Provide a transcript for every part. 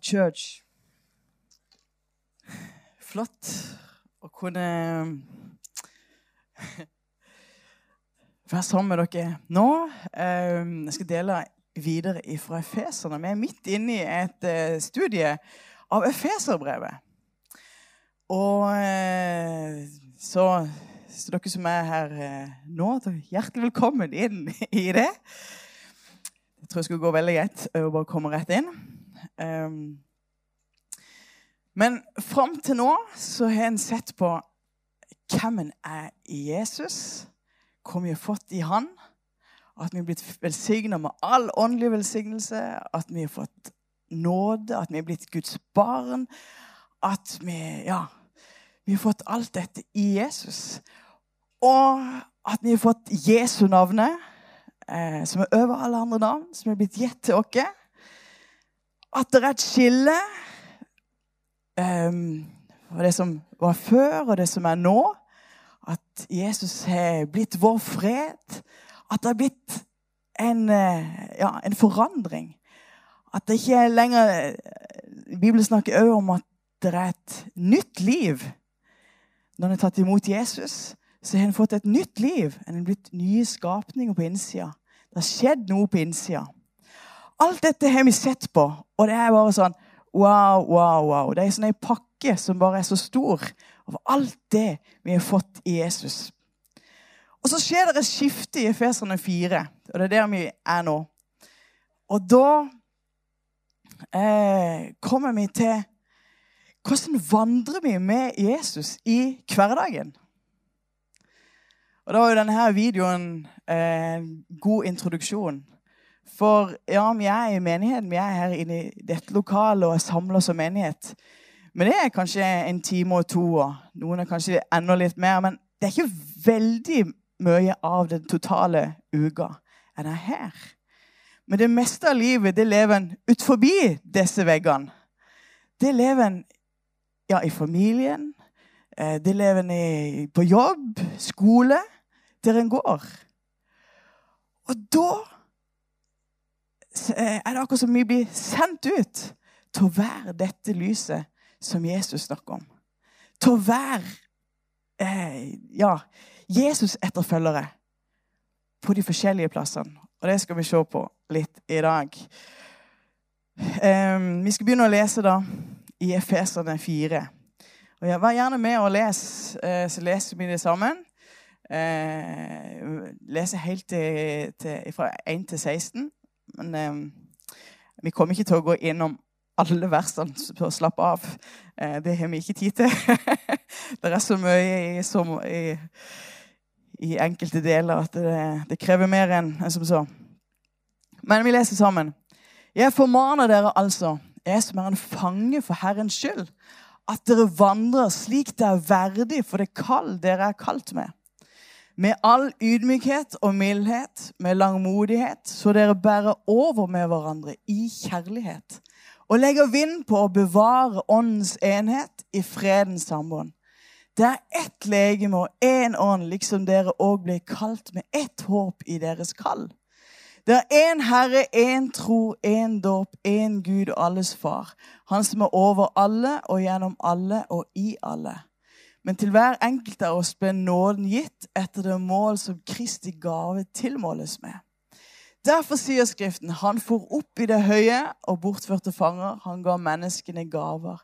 Church. Flott å kunne være sammen med dere nå. Jeg skal dele videre fra Efeserne. Vi er midt inne i et eh, studie av Efeserbrevet. Og eh, så, så dere som er her eh, nå, hjertelig velkommen inn i det. Jeg tror det skulle gå veldig greit å bare komme rett inn. Um, men fram til nå så har en sett på hvem en er i Jesus, hva vi har fått i Han, at vi har blitt velsigna med all åndelig velsignelse, at vi har fått nåde, at vi har blitt Guds barn, at vi Ja, vi har fått alt dette i Jesus. Og at vi har fått Jesu navnet, eh, som er over alle andre navn, som er blitt gitt til oss at det er et skille um, for det som var før, og det som er nå. At Jesus har blitt vår fred. At det har blitt en, eh, ja, en forandring. At det ikke er lenger Bibelen snakker også om at det er et nytt liv. Når en har tatt imot Jesus, så har en fått et nytt liv. En har blitt nye skapninger på innsida. Det har skjedd noe på innsida. Alt dette har vi sett på, og det er bare sånn wow, wow, wow. Det er sånn en pakke som bare er så stor over alt det vi har fått i Jesus. Og så skjer det et skifte i Efeserne 4, og det er der vi er nå. Og da eh, kommer vi til hvordan vandrer vi med Jesus i hverdagen? Og Da var jo denne videoen en eh, god introduksjon for ja, vi er i menigheten. Vi er her inne i dette lokalet og er samla som menighet. Men det er kanskje en time og to, og noen er kanskje enda litt mer. Men det er ikke veldig mye av den totale uka en er her. Men det meste av livet det lever en ut forbi disse veggene. Det lever en ja, i familien. Eh, det lever en på jobb, skole, der en går. Og da er det akkurat som vi blir sendt ut til å være dette lyset som Jesus snakker om. Til å være eh, ja, Jesus-etterfølgere på de forskjellige plassene. Og det skal vi se på litt i dag. Eh, vi skal begynne å lese da i Efeserne 4. Og jeg Vær gjerne med og les, eh, så leser vi det sammen. Eh, leser helt til, til, fra 1 til 16. Men eh, vi kommer ikke til å gå innom alle versene på å slappe av. Eh, det har vi ikke tid til. det er så mye i, som, i, i enkelte deler at det, det krever mer enn en som så. Men vi leser sammen. Jeg formaner dere altså, jeg som er en fange for Herrens skyld, at dere vandrer slik det er verdig for det kall dere er kalt med med all ydmykhet og mildhet, med langmodighet, så dere bærer over med hverandre i kjærlighet, og legger vind på å bevare åndens enhet i fredens sambånd. Det er ett legeme og én ånd, liksom dere òg ble kalt med ett håp i deres kall. Det er én Herre, én tro, én dåp, én Gud og alles Far. Han som er over alle og gjennom alle og i alle. Men til hver enkelt av oss ble nåden gitt etter det mål som Kristi gave tilmåles med. Derfor sier Skriften han for opp i det høye og bortførte fanger. Han ga menneskene gaver.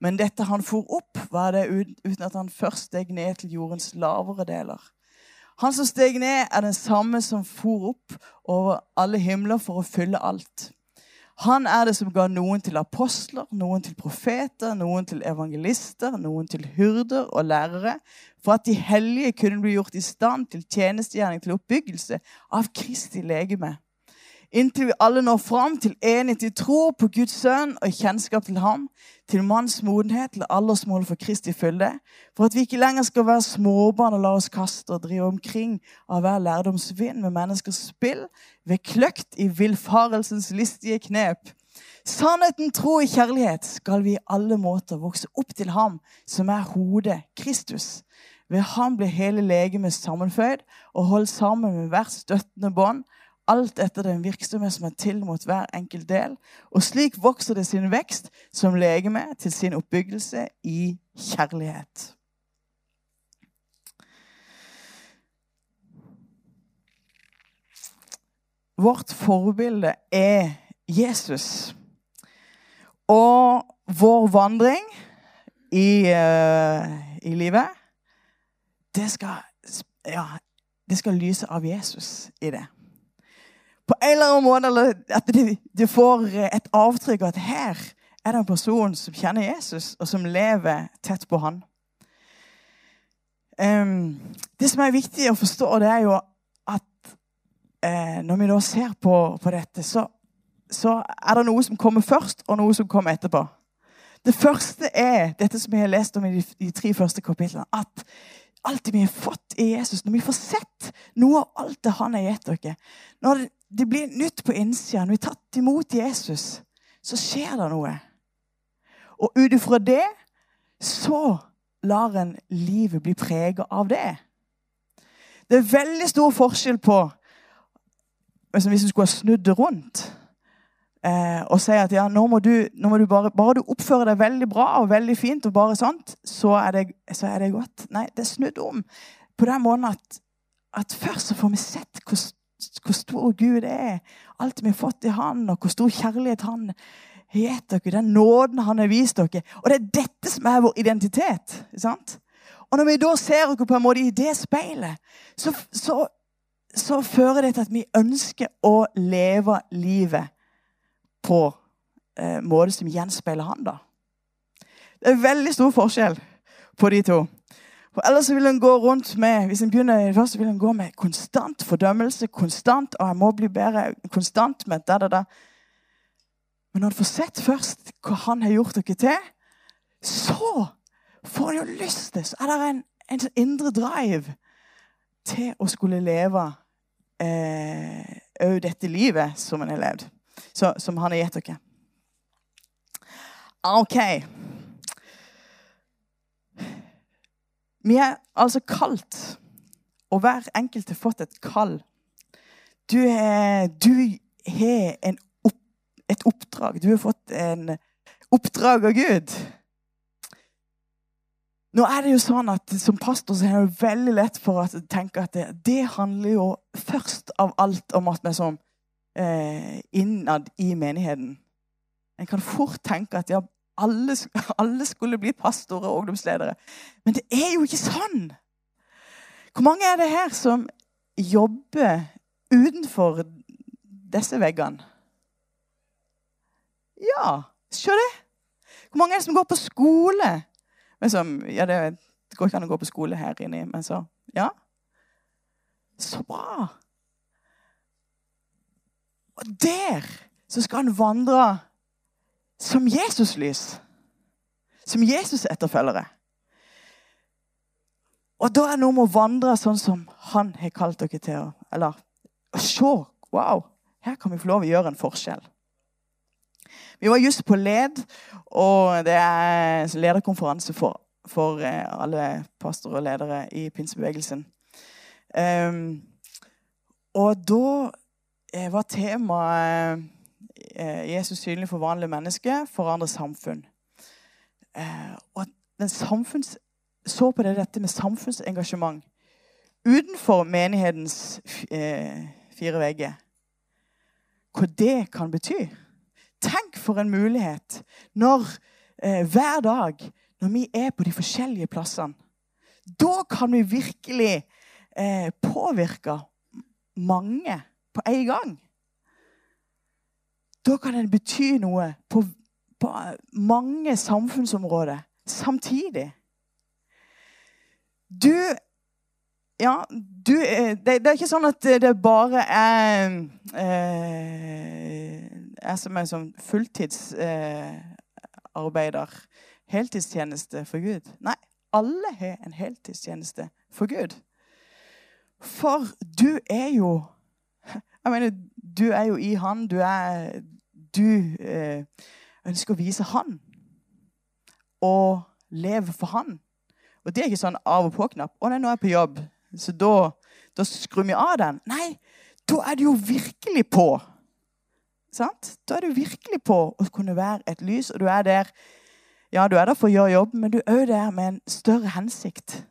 Men dette han for opp, var det uten at han først steg ned til jordens lavere deler. Han som steg ned, er den samme som for opp over alle himler for å fylle alt. Han er det som ga noen til apostler, noen til profeter, noen til evangelister, noen til hyrder og lærere, for at de hellige kunne bli gjort i stand til tjenestegjerning til oppbyggelse av Kristi legeme inntil vi alle når fram til enighet i tro på Guds sønn og kjennskap til ham, til manns modenhet, til aldersmålet for Kristi fylde, for at vi ikke lenger skal være småbarn og la oss kaste og drive omkring av hver lærdomsvind med menneskers spill, ved kløkt i villfarelsens listige knep. Sannheten, tro i kjærlighet skal vi i alle måter vokse opp til ham som er hodet, Kristus. Ved ham blir hele legemet sammenføyd og holdt sammen med hvert støttende bånd alt etter den virksomhet som er til mot hver enkelt del. Og slik vokser det sin vekst som legeme til sin oppbyggelse i kjærlighet. Vårt forbilde er Jesus. Og vår vandring i, uh, i livet, det skal, ja, det skal lyse av Jesus i det. På en eller annen måte eller at det, de får et avtrykk av at her er det en person som kjenner Jesus, og som lever tett på han. Um, det som er viktig å forstå, det er jo at uh, når vi da ser på, på dette, så, så er det noe som kommer først, og noe som kommer etterpå. Det første er dette som vi har lest om i de, de tre første kapitlene. At alt det vi har fått i Jesus, når vi får sett noe av alt det han har gitt dere Når det, blir nytt på innsida, når vi er tatt imot Jesus, så skjer det noe. Og ut ifra det så lar en livet bli prega av det. Det er veldig stor forskjell på Hvis du skulle ha snudd det rundt eh, og si at ja, nå må du, nå må du bare, bare du oppfører deg veldig bra og veldig fint, og bare sånt, så er det, så er det godt. Nei, det er snudd om på den måten at, at først så får vi sett hvor, hvor stor Gud er. Alt vi har fått i Han, og hvor stor kjærlighet Han har gitt dere. Den nåden Han har vist dere. Og det er dette som er vår identitet. sant? Og når vi da ser dere på en måte i det speilet, så, så, så fører det til at vi ønsker å leve livet på eh, måte som gjenspeiler han. da. Det er veldig stor forskjell på de to. For Ellers vil en gå rundt med hvis en begynner først vil en gå med konstant fordømmelse. konstant, og jeg må bli bedre, konstant med da, da, da. Men når du får sett først hva han har gjort dere til, så får en jo lyst til Så er det en, en sånn indre drive til å skulle leve òg eh, dette livet som en har levd så, som han har gitt dere. OK. Vi er altså kalt, og hver enkelt har fått et kall. Du har opp, et oppdrag. Du har fått en oppdrag av Gud. Nå er det jo sånn at Som pastor så er det veldig lett for å tenke at det, det handler jo først av alt om at vi som eh, innad i menigheten. En kan fort tenke at ja, alle, alle skulle bli pastorer og ungdomsledere. Men det er jo ikke sånn! Hvor mange er det her som jobber utenfor disse veggene? Ja, se det! Hvor mange er det som går på skole? Som, ja, det, det går ikke an å gå på skole her inne, men så Ja. Så bra! Og der så skal han vandre som Jesus-lys. Som Jesus-etterfølgere. Og da er det noe med å vandre sånn som han har kalt dere til. Eller se Wow, her kan vi få lov å gjøre en forskjell. Vi var just på LED, og det er lederkonferanse for, for eh, alle pastorer og ledere i pinsebevegelsen. Um, og da Eh, var temaet Jesus synlig for vanlige mennesker, forandre samfunn. Eh, og den samfunns, så på det, dette med samfunnsengasjement utenfor menighetens fire vegger. Hva det kan bety. Tenk for en mulighet når hver dag når vi er på de forskjellige plassene. Da kan vi virkelig påvirke mange på en gang. Da kan den bety noe på, på mange samfunnsområder samtidig. Du Ja, du det, det, er ikke sånn at det bare er eh, er som en sånn fulltidsarbeider. Eh, heltidstjeneste for Gud. Nei, alle har en heltidstjeneste for Gud. For du er jo jeg mener, du er jo i han. Du er Du eh, ønsker å vise han. Og leve for han. Og det er ikke sånn av og på-knapp. 'Å nei, nå er jeg på jobb, så da, da skrur vi av den.' Nei, da er du jo virkelig på. Sant? Da er du virkelig på å kunne være et lys, og du er der ja, du er der for å gjøre jobben, men du er òg der med en større hensikt.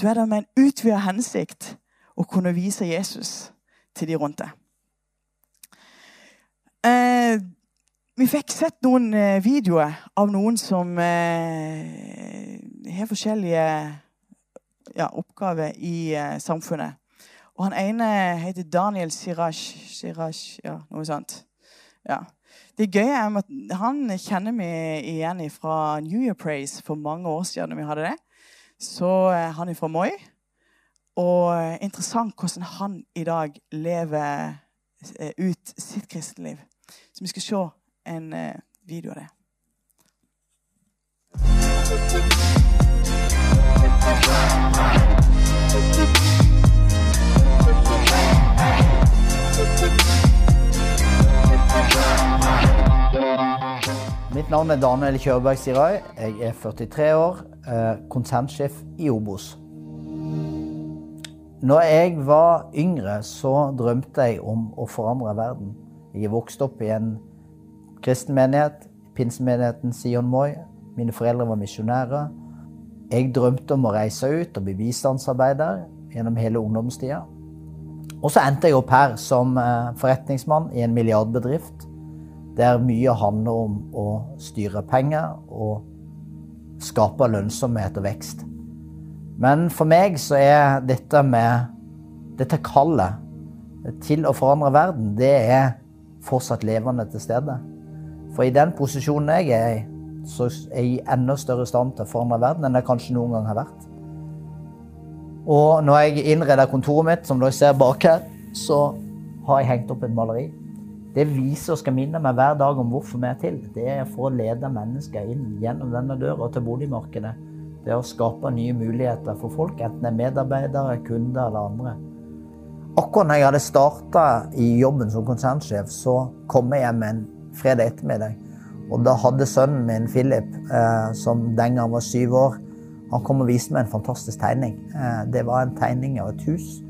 Du er der med en utvida hensikt å kunne vise Jesus til de rundt deg. Eh, vi fikk sett noen eh, videoer av noen som eh, har forskjellige ja, oppgaver i eh, samfunnet. Og han ene heter Daniel Siraj. Siraj ja, noe sånt. Ja. Det gøye er at han kjenner vi igjen fra New Year Praise for mange år siden. vi hadde det. Så eh, han er fra Moi. Og eh, interessant hvordan han i dag lever eh, ut sitt kristenliv. Så vi skal se en video av det. Mitt navn er Daniel Kjørberg Sirai. Jeg er 43 år, eh, konsernsjef i Obos. Når jeg var yngre, så drømte jeg om å forandre verden. Jeg er vokst opp i en kristen menighet, pinsemenigheten Sion Moi. Mine foreldre var misjonærer. Jeg drømte om å reise ut og bli bistandsarbeider gjennom hele ungdomstida. Og så endte jeg opp her som eh, forretningsmann i en milliardbedrift der mye handler om å styre penger og skape lønnsomhet og vekst. Men for meg så er dette med dette kallet til å forandre verden, det er fortsatt levende til stede. For i den posisjonen jeg er i, så er jeg i enda større stand til å forandre verden enn jeg kanskje noen gang har vært. Og når jeg innreder kontoret mitt, som dere ser bak her, så har jeg hengt opp et maleri det viser og skal minne meg hver dag om hvorfor vi er til. Det er for å lede mennesker inn gjennom denne døra til boligmarkedet. Det er å skape nye muligheter for folk, enten det er medarbeidere, kunder eller andre. Akkurat når jeg hadde starta i jobben som konsernsjef, så kom jeg hjem en fredag ettermiddag. Og da hadde sønnen min, Philip, eh, som den gang var syv år, han kom og viste meg en fantastisk tegning. Eh, det var en tegning av et hus.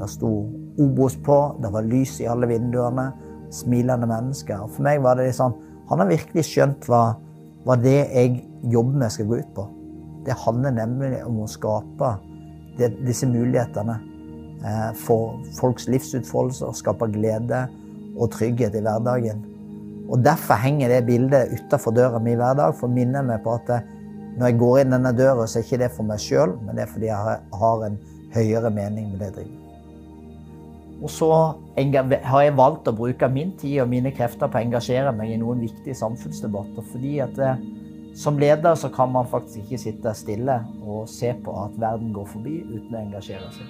Der sto Obos på, det var lys i alle vinduene smilende mennesker. For meg var det sånn Han har virkelig skjønt hva, hva det jeg jobber med, skal gå ut på. Det handler nemlig om å skape det, disse mulighetene eh, for folks livsutfoldelser, skape glede og trygghet i hverdagen. Og Derfor henger det bildet utafor døra mi hver dag for å minne meg på at eh, når jeg går inn denne døra, så er ikke det for meg sjøl, men det er fordi jeg har en høyere mening med det jeg driver og så har jeg valgt å bruke min tid og mine krefter på å engasjere meg i noen viktige samfunnsdebatter. Fordi at eh, som leder så kan man faktisk ikke sitte stille og se på at verden går forbi uten å engasjere seg.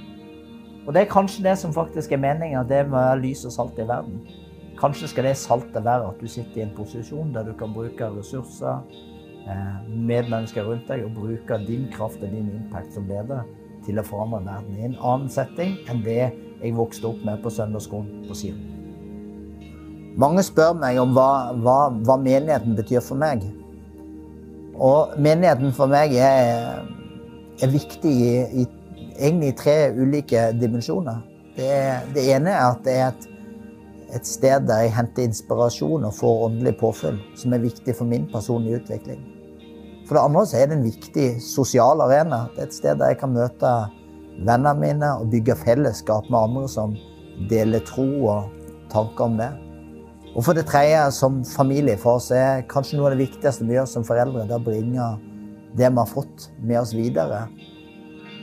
Og det er kanskje det som faktisk er meninga, det med lys og salt i verden. Kanskje skal det saltet være at du sitter i en posisjon der du kan bruke ressurser, eh, medmennesker rundt deg, og bruke din kraft og din impact som leder til å forandre verden i en annen setting enn det jeg vokste opp med på søndagsskolen på Sion. Mange spør meg om hva, hva, hva, menigheten betyr for meg. Og menigheten for meg er, er viktig i, i, egentlig i tre ulike dimensjoner. Det, det, ene er at det er et, et sted der jeg henter inspirasjon og får åndelig påfyll, som er viktig for min personlige utvikling. For det andre så er det en viktig sosial arena. Det er et sted der jeg kan møte vennene mine og bygge fellesskap med andre som deler tro og tanker om det. Og for det tredje, som familie for oss, er kanskje noe av det viktigste vi gjør som foreldre, det å bringe det vi har fått, med oss videre.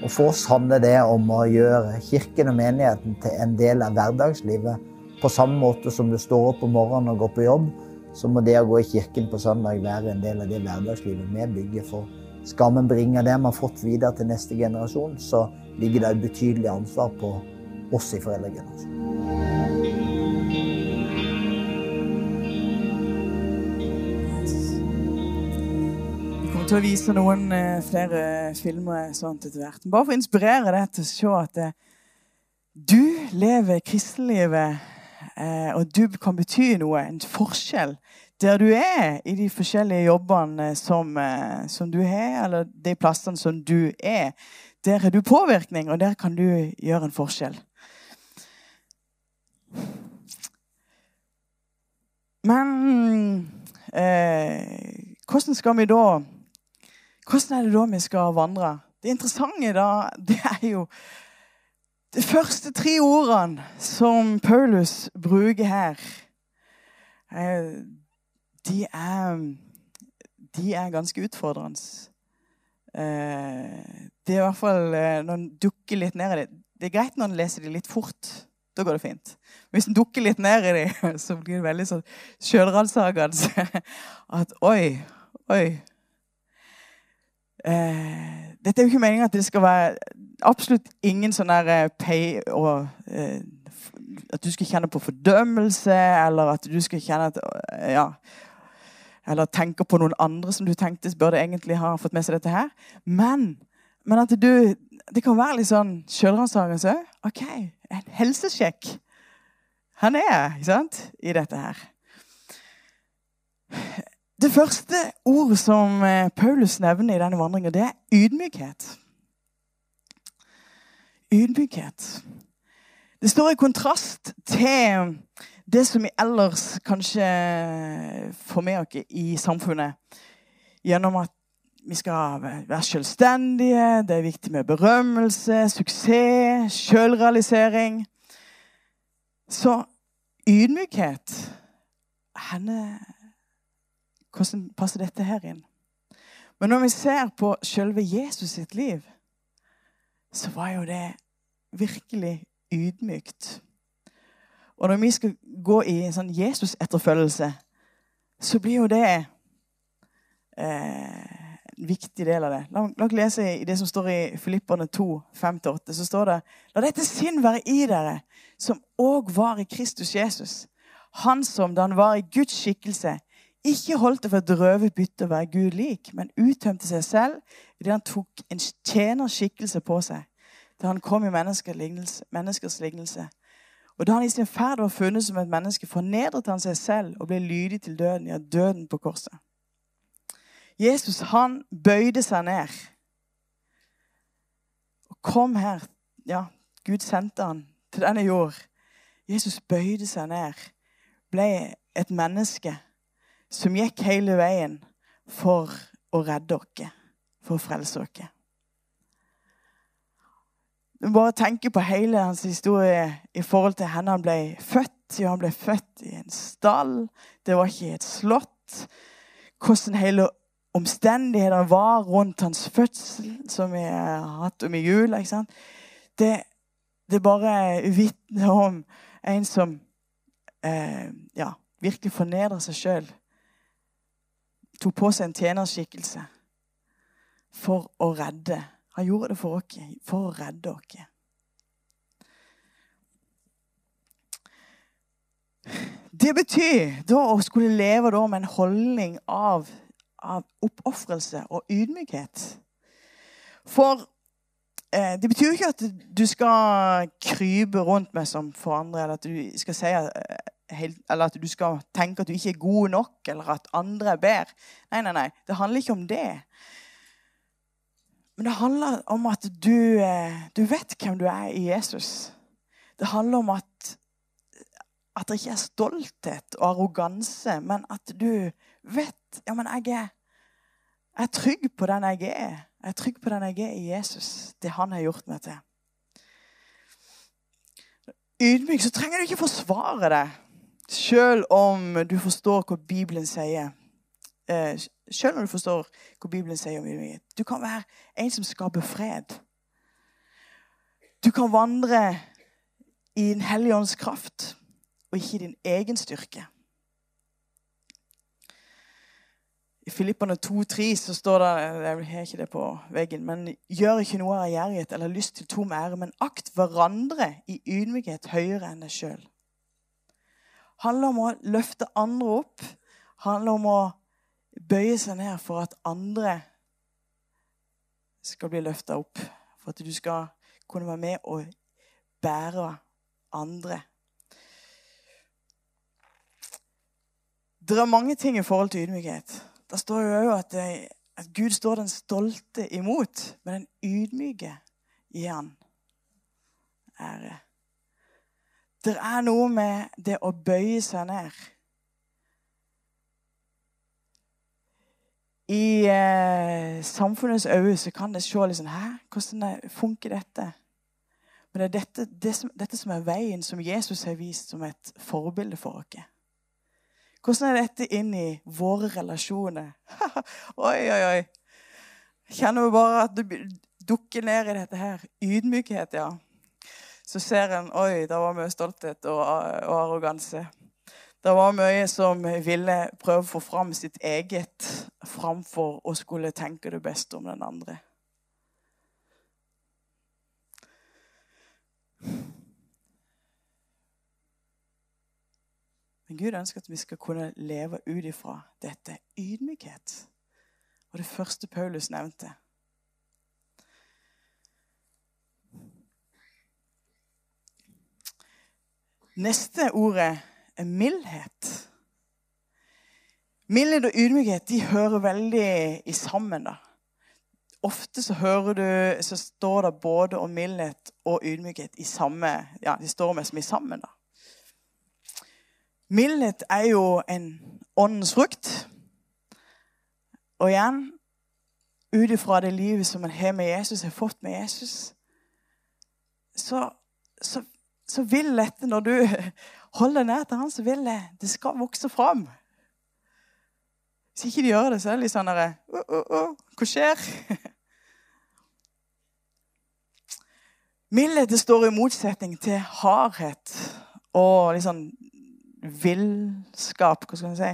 Og for oss handler det om å gjøre kirken og menigheten til en del av hverdagslivet. På samme måte som du står opp om morgenen og går på jobb, så må det å gå i kirken på søndag være en del av det hverdagslivet vi bygger for. Skal vi bringe det vi har fått videre til neste generasjon, så ligger det et betydelig ansvar på oss i foreldregenerasjonen. Kommer til å vise noen eh, flere filmer sånn etter hvert. Bare for å inspirere deg til å se at eh, du lever kristenlivet, eh, og du kan bety noe, en forskjell, der du er i de forskjellige jobbene som, som du har, eller de plassene som du er. Der har du påvirkning, og der kan du gjøre en forskjell. Men eh, hvordan skal vi da Hvordan er det da vi skal vandre? Det interessante da, det er jo De første tre ordene som Paulus bruker her, eh, de er, de er ganske utfordrende. Eh, det er i hvert fall eh, når en dukker litt ned i det. Det er greit når en leser det litt fort. Da går det fint. Hvis en dukker litt ned i det, så blir det veldig sånn sjølransakende. At oi, oi. Eh, dette er jo ikke meningen at det skal være absolutt ingen sånn der eh, pay og eh, At du skal kjenne på fordømmelse, eller at du skal kjenne at Ja. Eller tenke på noen andre som du tenkte burde egentlig ha fått med seg dette her. Men, men at du Det kan være litt sånn sjølransakelse. OK, en helsesjekk. Han er ikke sant, i dette her. Det første ordet som eh, Paulus nevner i denne vandringen, det er ydmykhet. Ydmykhet. Det står i kontrast til det som vi ellers kanskje får med oss i samfunnet. Gjennom at vi skal være selvstendige, det er viktig med berømmelse, suksess, selvrealisering. Så ydmykhet henne, Hvordan passer dette her inn? Men når vi ser på selve Jesus sitt liv, så var jo det virkelig ydmykt. Og når vi skal gå i en sånn Jesus-etterfølgelse, så blir jo det eh, en viktig del av det. La, oss lese i det som står i Filipperne 2, 5-8. Så står det La dette sinn være i dere, som òg var i Kristus Jesus. Han som, da han var i Guds skikkelse, ikke holdt det for et røvet bytte å være Gud lik, men uttømte seg selv idet han tok en tjenerskikkelse på seg. Da han kom i menneskers lignelse. Og da han i sin ferd var funnet som et menneske, fornedret han seg selv og ble lydig til døden, ja, døden på korset. Jesus, han bøyde seg ned og kom her. Ja, Gud sendte han til denne jord. Jesus bøyde seg ned, ble et menneske som gikk hele veien for å redde dere, for å frelse dere. Bare tenke på hele hans historie i forhold til henne han ble født. Ja, han ble født i en stall. Det var ikke i et slott. Hvordan hele omstendighetene var rundt hans fødsel, som vi har hatt om i jula. Det, det bare vitner om en som eh, ja, virkelig fornedrer seg sjøl. Tok på seg en tjenerskikkelse for å redde. Han gjorde det for oss, for å redde oss. Det betyr da å skulle leve da med en holdning av av oppofrelse og ydmykhet. For eh, det betyr jo ikke at du skal krype rundt med som for andre, eller at du skal si eh, eller at du skal tenke at du ikke er god nok, eller at andre er bedre. Nei, nei, nei. Det handler ikke om det. Men det handler om at du, eh, du vet hvem du er i Jesus. Det handler om at, at det ikke er stolthet og arroganse, men at du vet ja, men jeg er, jeg er trygg på den jeg er. Jeg er trygg på den jeg er i Jesus. Det han har gjort meg til. Ydmyk, så trenger du ikke forsvare det, sjøl om du forstår hva Bibelen sier. Eh, sjøl om du forstår hva Bibelen sier om ydmykhet. Du kan være en som skaper fred. Du kan vandre i Den hellige ånds kraft og ikke i din egen styrke. I Filippene 2,3 så står det Jeg har ikke det på veggen. Men gjør ikke noe av gjerrighet eller lyst til tom ære, men akt hverandre i ydmykhet høyere enn deg sjøl. Handler om å løfte andre opp. handler om å bøye seg ned for at andre skal bli løfta opp. For at du skal kunne være med og bære andre. Det er mange ting i forhold til ydmykhet. Da står jo òg at, at, Gud står den stolte imot, men den ydmyke gir han ære. Det er noe med det å bøye seg ned. I eh, samfunnets øyne så kan det se litt sånn Hæ, hvordan funker dette? Men det er dette, det som, dette som er veien som Jesus har vist som et forbilde for oss. Hvordan er dette inn i våre relasjoner? oi, oi, oi. Kjenner vi bare at du dukker ned i dette her. Ydmykhet, ja. Så ser en oi, det var mye stolthet og, og arroganse. Det var mye som ville prøve å få fram sitt eget framfor å skulle tenke det beste om den andre. Men Gud ønsker at vi skal kunne leve ut ifra dette ydmykhet. Og det første Paulus nevnte. Neste ordet er mildhet. Mildhet og ydmykhet de hører veldig i sammen. da. Ofte så hører du, så står det både om mildhet og ydmykhet i samme Ja, de står mest i sammen. da. Mildhet er jo en åndens frukt. Og igjen ut ifra det livet som man har med Jesus, har fått med Jesus, så, så, så vil dette, når du holder nær til han, så vil det det skal vokse fram. Hvis ikke de gjør det, så er det litt sånn derre uh, uh, uh, Hva skjer? Mildhet det står i motsetning til hardhet og litt sånn villskap. Hva skal man si?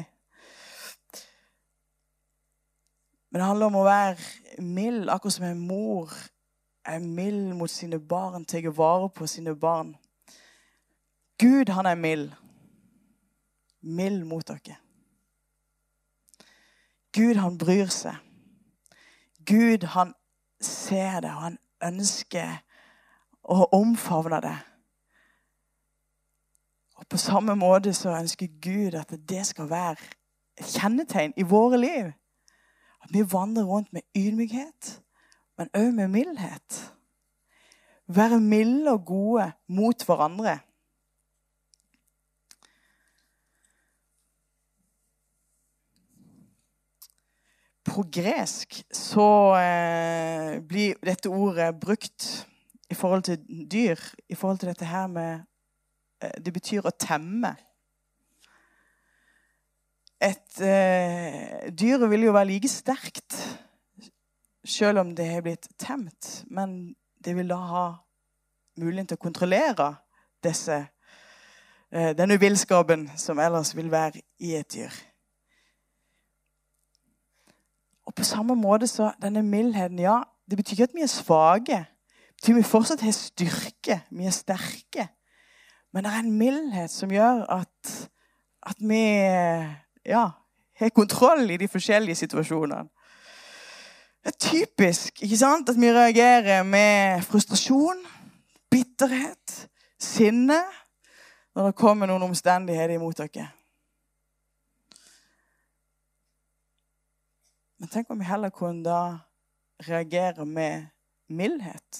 Men det handler om å være mild, akkurat som en mor er mild mot sine barn, tar vare på sine barn. Gud, han er mild. Mild mot dere. Gud, han bryr seg. Gud, han ser det, og han ønsker å omfavne det. Og På samme måte så ønsker Gud at det skal være et kjennetegn i våre liv. At vi vandrer rundt med ydmykhet, men òg med mildhet. Være milde og gode mot hverandre. På gresk så eh, blir dette ordet brukt i forhold til dyr, i forhold til dette her med eh, Det betyr å temme. Et eh, Dyret vil jo være like sterkt selv om det har blitt temt. Men det vil da ha muligheten til å kontrollere disse, eh, denne villskapen som ellers vil være i et dyr. Og på samme måte så denne mildheten ja, Det betyr ikke at vi er svake. Det betyr at vi fortsatt har styrke. Vi er sterke. Men det er en mildhet som gjør at, at vi ja, har kontroll i de forskjellige situasjonene. Det er typisk ikke sant, at vi reagerer med frustrasjon, bitterhet, sinne når det kommer noen omstendigheter imot dere. Men tenk om vi heller kunne da reagere med mildhet.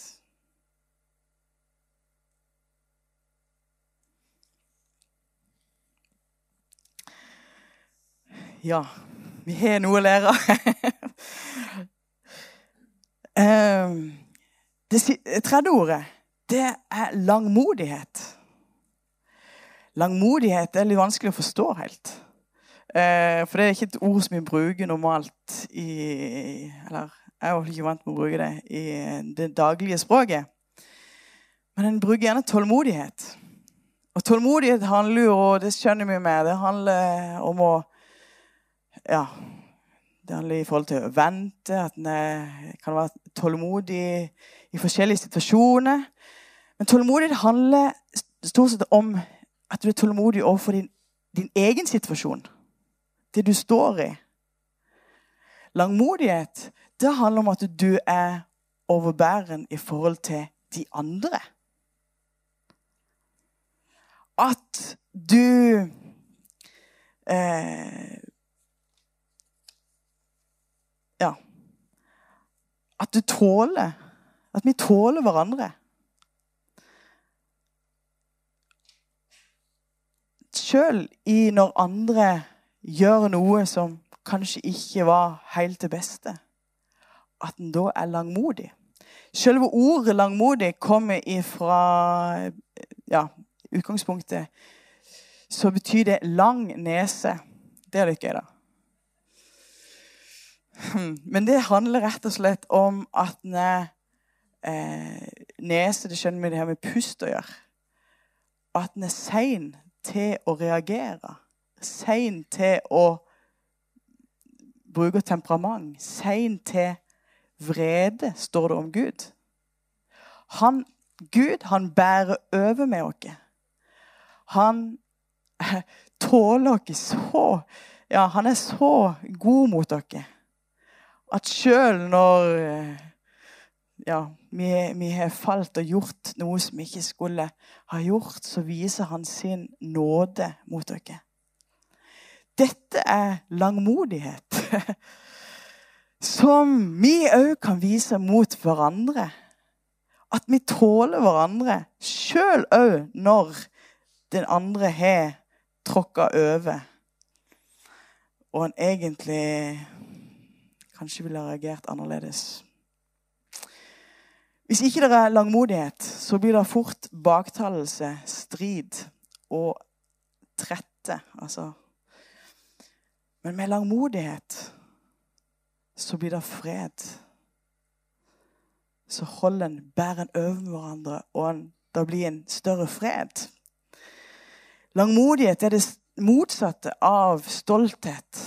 Ja, vi har noe å lære. Ehm, det tredje ordet, det er langmodighet. Langmodighet er litt vanskelig å forstå helt. Eh, for det er ikke et ord som vi bruker normalt i Eller jeg er ikke vant med å bruke det i det daglige språket. Men en bruker gjerne tålmodighet. Og tålmodighet handler jo, og det skjønner vi med, det handler om å Ja. Det handler i forhold til å vente, at en kan være tålmodig i forskjellige situasjoner. Men tålmodighet handler stort sett om at du er tålmodig overfor din, din egen situasjon det du står i. Langmodighet det handler om at du er overbæren i forhold til de andre. At du eh, Ja. At du tåler At vi tåler hverandre. Sjøl når andre gjør noe som kanskje ikke var helt det beste, at en da er langmodig. Selve ordet langmodig kommer ifra ja, utgangspunktet så betyr det lang nese. Det er litt gøy, da. Men det handler rett og slett om at når eh, nese Det skjønner vi det her med pust å gjøre. At en er sein til å reagere. Sein til å bruke temperament. Sein til vrede, står det om Gud. Han, Gud han bærer over med oss. Han tåler oss så Ja, han er så god mot dere at sjøl når ja, vi, vi, har falt og gjort noe som vi ikke skulle ha gjort, så viser han sin nåde mot dere. Dette er langmodighet som vi òg kan vise mot hverandre. At vi tåler hverandre sjøl òg når den andre har tråkka over. Og han egentlig kanskje ville reagert annerledes. Hvis ikke det er langmodighet, så blir det fort baktalelse, strid og trette. Altså. Men med langmodighet så blir det fred. Så holder en, bærer en over hverandre, og en, det blir en større fred. Langmodighet er det motsatte av stolthet.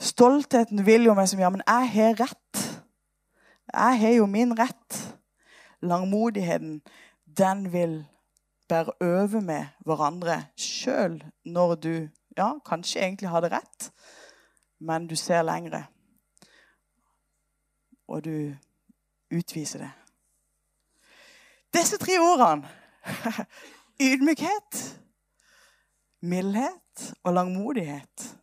Stoltheten vil jo meg som ja, men jeg har rett. Jeg har jo min rett. Langmodigheten, den vil bære over med hverandre sjøl når du ja, kanskje egentlig har det rett, men du ser lengre. Og du utviser det. Disse tre ordene ydmykhet, mildhet og langmodighet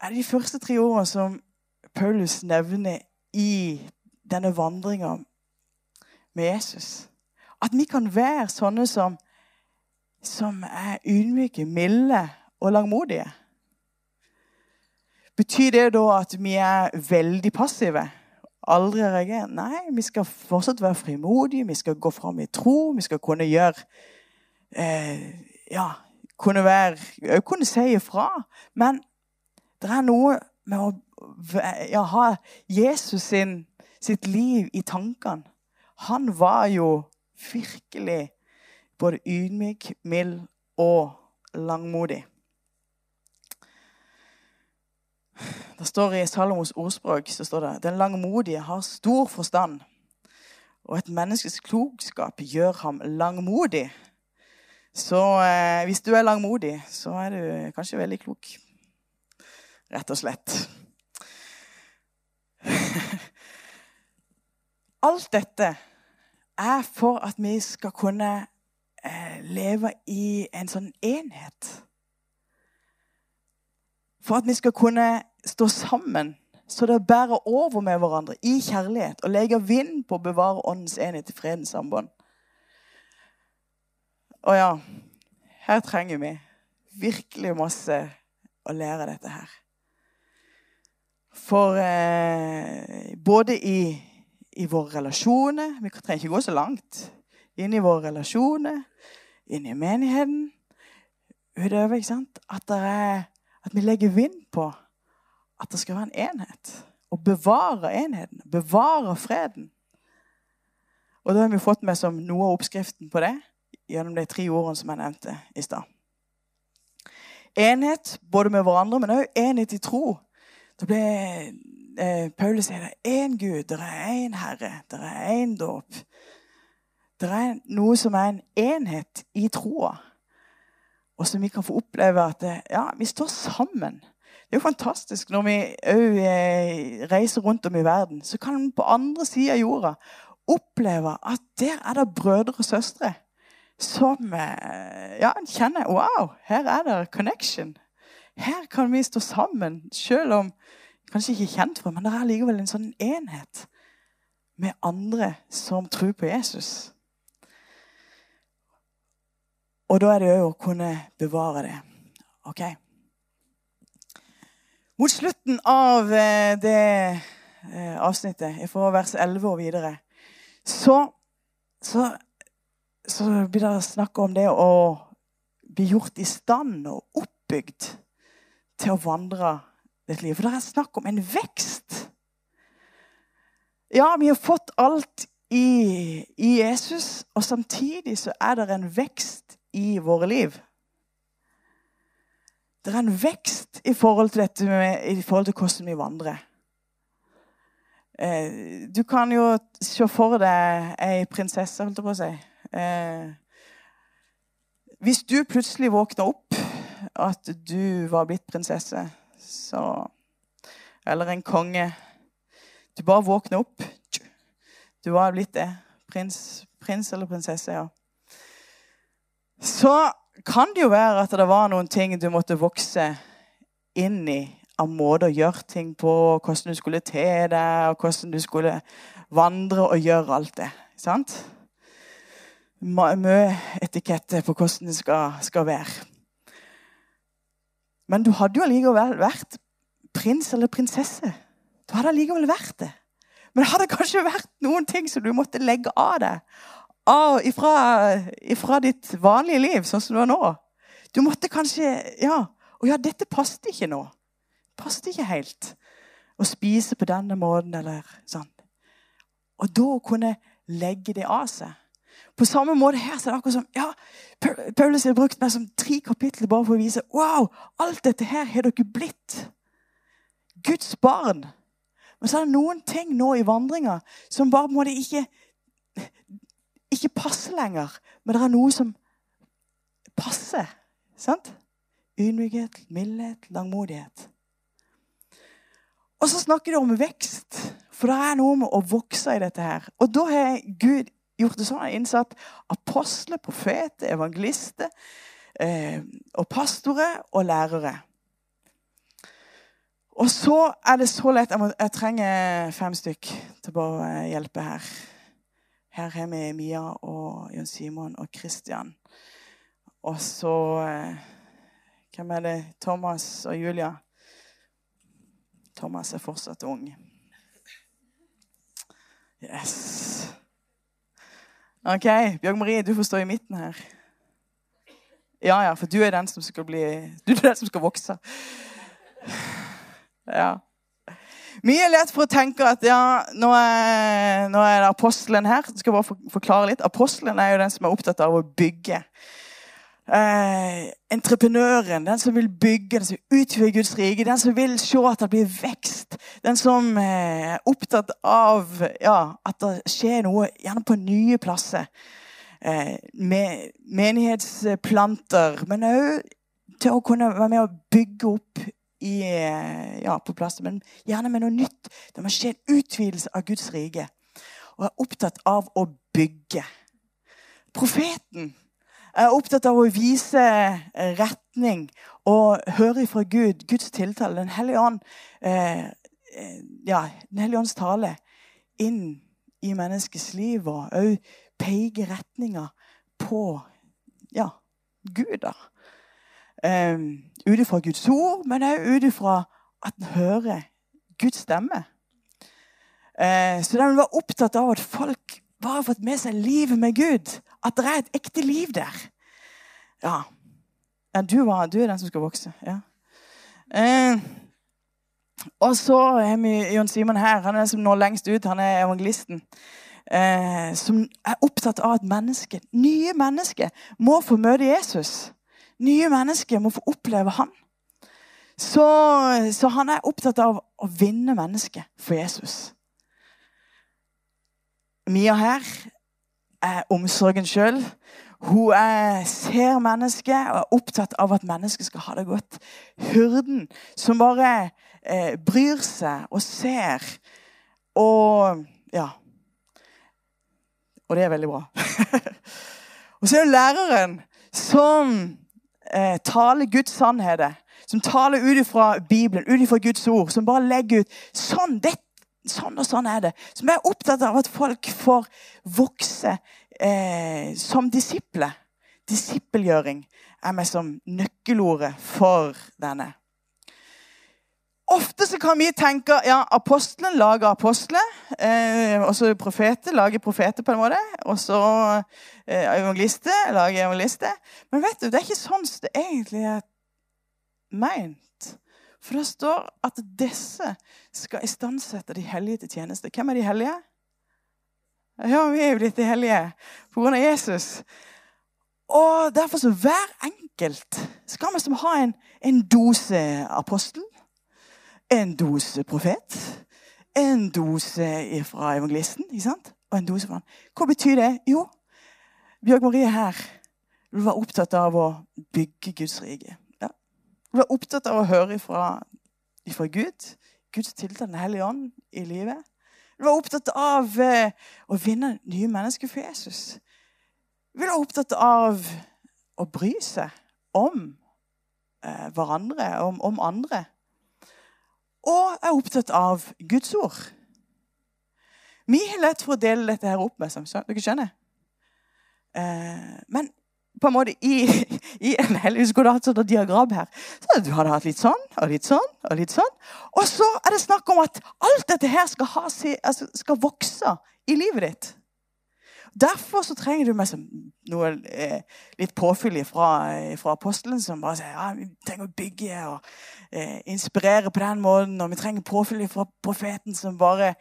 er de første tre ordene som Paulus nevner i denne vandringa med Jesus. At vi kan være sånne som, som er ydmyke, milde og langmodige. Betyr det da at vi er veldig passive? Aldri reagere? Nei, vi skal fortsatt være frimodige, vi skal gå fram i tro, vi skal kunne gjøre eh, Ja, kunne være kunne si ifra. Men det er noe med å ja, ha Jesus sin, sitt liv i tankene. Han var jo virkelig både ydmyk, mild og langmodig. Det står I Salomos ordspråk så står det, den langmodige har stor forstand, og et menneskes klokskap gjør ham langmodig. Så eh, hvis du er langmodig, så er du kanskje veldig klok rett og slett. Alt dette er for at vi skal kunne eh, leve i en sånn enhet. For at vi skal kunne stå sammen så det bærer over med hverandre i kjærlighet og legger vind på å bevare åndens enhet i fredens samband. Og ja, her trenger vi virkelig masse å lære dette her. For eh, både i, i, våre relasjoner Vi trenger ikke gå så langt. Inn i våre relasjoner, inn i menigheten, utover. ikke sant? At, er, at vi legger vind på at det skal være en enhet. Å bevare enheten. Bevare freden. Og da har vi fått med som noe av oppskriften på det gjennom de tre ordene som jeg nevnte i stad. Enhet både med hverandre, men òg enhet i tro. Da ble eh, Paulus sier det er én Gud, det er én Herre, det er én dåp. Det er noe som er en enhet i troa, og som vi kan få oppleve at ja, vi står sammen. Det er jo fantastisk når vi òg eh, reiser rundt om i verden. Så kan vi på andre sida av jorda oppleve at der er det brødre og søstre som eh, ja, kjenner Wow, her er det connection. Her kan vi stå sammen, selv om kanskje ikke kjent for, men det er likevel en sånn enhet med andre som tror på Jesus. Og da er det òg å kunne bevare det. Ok? Mot slutten av eh, det eh, avsnittet, fra vers 11 og videre, så, så, så blir det snakk om det å bli gjort i stand og oppbygd til å vandre ditt liv. For det er snakk om en vekst. Ja, vi har fått alt i, i Jesus, og samtidig så er det en vekst i våre liv. Det er en vekst i forhold til dette med, i forhold til hvordan vi vandrer. Eh, du kan jo se for deg ei prinsesse, holdt jeg på å si. Eh, hvis du plutselig våkner opp at du var blitt prinsesse, så Eller en konge. Du bare våkner opp. Du var blitt det. Prins, prins eller prinsesse, ja. Så kan det jo være at det var noen ting du måtte vokse inn i av måter å gjøre ting på, hvordan du skulle te deg, og hvordan du skulle vandre og gjøre alt det. Sant? Mye etikette på hvordan det skal, skal, være. Men du hadde jo allikevel vært prins eller prinsesse. Du hadde allikevel vært det. Men det hadde kanskje vært noen ting som du måtte legge av deg av, ifra, ifra, ditt vanlige liv, sånn som du er nå. Du måtte kanskje Ja, og ja, dette passet ikke nå. Passet ikke helt å spise på denne måten eller sånn. Og da kunne legge det av seg. På samme måte her så er det akkurat som ja, Paulus har brukt meg som tre kapitler bare for å vise wow, alt dette her har dere blitt. Guds barn. Men så er det noen ting nå i vandringa som bare på en måte ikke ikke passer lenger, men det er noe som passer. Sant? Ydmykhet, mildhet, langmodighet. Og så snakker de om vekst, for det er noe med å vokse i dette her. Og da har Gud gjort det sånn, innsatt apostler, profeter, evangelister eh, og pastorer og lærere. Og så er det så lett Jeg, må, jeg trenger fem stykk til å hjelpe her. Her har vi Mia og Jon Simon og Christian. Og så eh, Hvem er det? Thomas og Julia. Thomas er fortsatt ung. Yes. OK, Bjørg Marie, du får stå i midten her. Ja, ja, for du er den som skal bli Du er den som skal vokse. Ja. Mye lett for å tenke at ja, nå er, nå er det apostelen her. Jeg skal bare forklare litt. Apostelen er jo den som er opptatt av å bygge. Eh, entreprenøren, den som vil bygge, den som utvider Guds rike, den som vil se at det blir vekst. Den som eh, er opptatt av ja, at det skjer noe, gjerne på nye plasser. Eh, med menighetsplanter, men òg til å kunne være med å bygge opp i, eh, ja, på plass, men gjerne med noe nytt. Det må skje en utvidelse av Guds rike. Og er opptatt av å bygge. Profeten er opptatt av å vise retning og høre fra Gud, Guds tiltale, Den hellige ånd, eh, eh ja, Den hellige ånds tale inn i menneskets liv og òg peke retninga på ja, Gud. da um, ut ifra Guds ord, men òg ut ifra at en hører Guds stemme. Eh, så de var opptatt av at folk bare har fått med seg livet med Gud. At det er et ekte liv der. Ja. ja du, var, du, er den som skal vokse. Ja. Eh, og så har vi Jon Simon her. Han er som når lengst ut. Han er evangelisten. Eh, som er opptatt av at mennesker, nye mennesker må få møte Jesus. Nye mennesker må få oppleve han. Så, så han er opptatt av å vinne mennesket for Jesus. Mia her er omsorgen sjøl. Hun er, ser mennesket og er opptatt av at mennesket skal ha det godt. Hurden som bare eh, bryr seg og ser. Og ja. Og det er veldig bra. og så er det læreren som eh, taler Guds sannheter. Som taler ut ifra Bibelen, ut ifra Guds ord. Som bare legger ut sånn, det, sånn og sånn er det. Som er opptatt av at folk får vokse eh, som disipler. Disippelgjøring er meg som nøkkelordet for denne. Ofte så kan vi tenke ja, apostelen lager apostler. Eh, også profeter lager profeter, på en måte. Og så eh, evangelister lager evangelister. Men vet du, det er ikke sånn som det egentlig er meint. For det står at disse skal istandsette de hellige til tjeneste. Hvem er de hellige? Ja, vi er jo blitt de hellige av Jesus. Og derfor så hver enkelt skal vi som ha en, en dose apostel en dose profet, en dose fra evangelisten og en dose fra han. Hva betyr det? Jo, Bjørg Marie her du var opptatt av å bygge Guds rike. Ja. Du var opptatt av å høre fra, Gud. Guds tiltak, Den hellige ånd, i livet. Du var opptatt av eh, å vinne nye mennesker for Jesus. Du var opptatt av å bry seg om eh, hverandre, om, om andre og er opptatt av Guds ord. Vi har lett for å dele dette her opp med oss. Dere skjønner? Eh, men på en måte i, i en helg skulle du hatt sånn diagram her. Så Du hadde hatt litt sånn og litt sånn og litt sånn. Og så er det snakk om at alt dette her skal, ha, altså, skal vokse i livet ditt. Derfor så trenger du meg noe eh, litt påfyll fra, fra apostelen, som bare sier ja, vi trenger å bygge og eh, inspirere på den måten. Og vi trenger påfyll fra profeten, som bare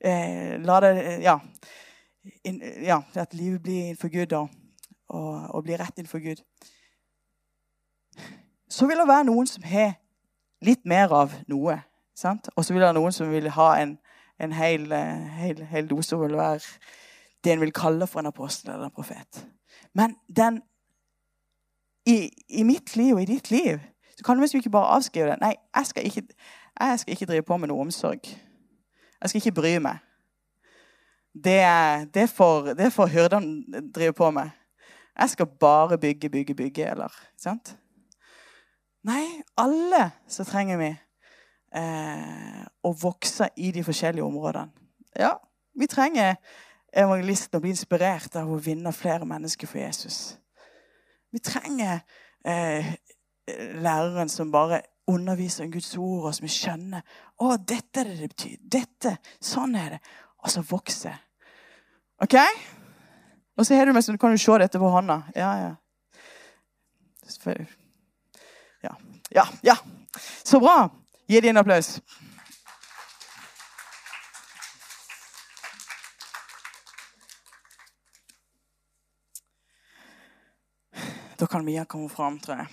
eh, lar det ja, in, ja, at livet blir innenfor Gud og, og, og blir rett innenfor Gud. Så vil det være noen som har litt mer av noe. Og så vil det være noen som vil ha en, en hel, eh, hel, hel dose og vil være det en vil kalle for en apostel eller en profet. Men den i, i, mitt liv og i ditt liv så kan du liksom ikke bare avskrive det. Nei, jeg skal, ikke, jeg skal ikke drive på med noe omsorg. Jeg skal ikke bry meg. Det, det får, det får hyrdene drive på med. Jeg skal bare bygge, bygge, bygge. Eller, sant? Nei, alle så trenger vi eh, å vokse i de forskjellige områdene. Ja, vi trenger evangelisten og bli inspirert av å vinne flere mennesker for Jesus. Vi trenger eh, læreren som bare underviser om Guds ord, og som skjønner å, dette er det det betyr. Dette, Sånn er det. Og så vokser. OK? Og så har du meg, så kan du se dette på hånda. Ja, ja. Ja. Ja. Så bra. Gi dem en applaus. Da kan Mia komme fram, tror jeg.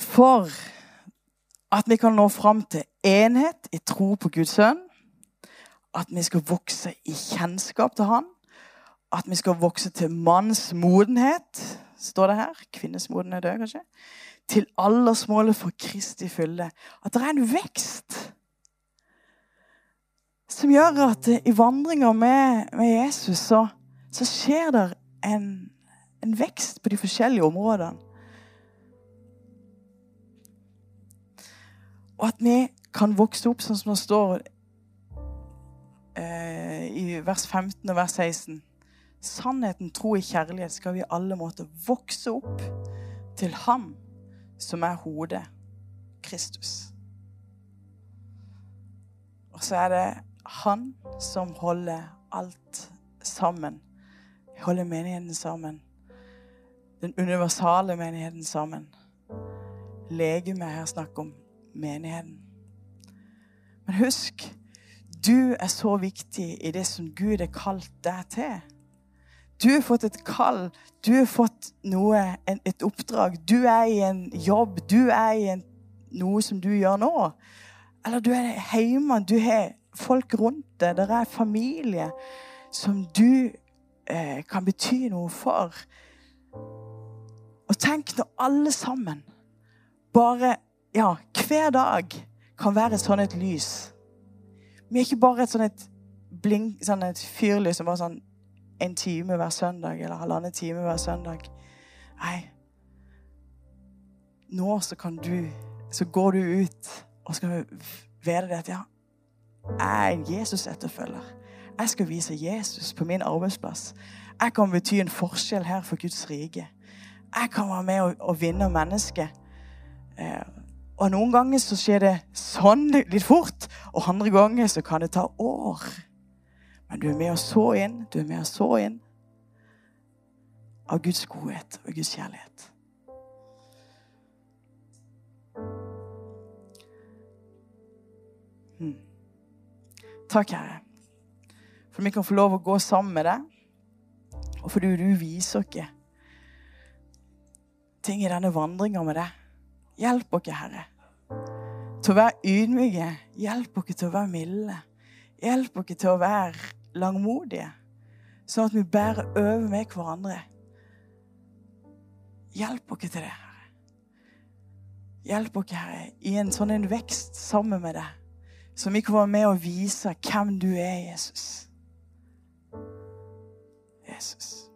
For at vi kan nå fram til enhet i tro på Guds sønn, at vi skal vokse i kjennskap til Han, at vi skal vokse til manns modenhet, står det her. Kvinnes modenhet òg, kanskje. Til aldersmålet for Kristi fylde. At det er en vekst som gjør at i vandringa med, med, Jesus så, så skjer det en, en, vekst på de forskjellige områdene. Og at vi kan vokse opp sånn som det står eh, i vers 15 og vers 16. Sannheten, tro i kjærlighet skal vi i alle måter vokse opp til Ham som er hodet, Kristus. Og så er det han som holder alt sammen. Holder menigheten sammen. Den universale menigheten sammen. Legemet her snakker om menigheten. Men husk, du er så viktig i det som Gud har kalt deg til. Du har fått et kall, du har fått noe, et oppdrag. Du er i en jobb, du er i en, noe som du gjør nå. Eller du er hjemme, du har folk rundt deg. Det er familie som du eh, kan bety noe for. Og tenk når alle sammen bare Ja, hver dag kan være sånn et lys. Vi er ikke bare et sånn et blink, sånn et fyrlys som bare sånn en time hver søndag eller halvannen time hver søndag. Nei. Nå så kan du Så går du ut og skal være det at ja, jeg er en Jesus-etterfølger. Jeg skal vise Jesus på min arbeidsplass. Jeg kan bety en forskjell her for Guds rike. Jeg kan være med og, vinne mennesket. Eh, og noen ganger så skjer det sånn litt fort, og andre ganger så kan det ta år. Men du er med og så inn, du er med og så inn av Guds godhet og Guds kjærlighet. Hmm. Takk, Herre, for vi kan få lov å gå sammen med deg, og fordi du viser oss ting i denne vandringa med deg. Hjelp oss, Herre, til å være ydmyke. Hjelp oss til å være milde. Hjelp oss til å være langmodige, sånn at vi bærer over med hverandre. Hjelp oss til det, Herre. Hjelp oss, Herre, i en sånn en vekst sammen med deg. Vi kan være med og vise hvem du er, Jesus. Jesus.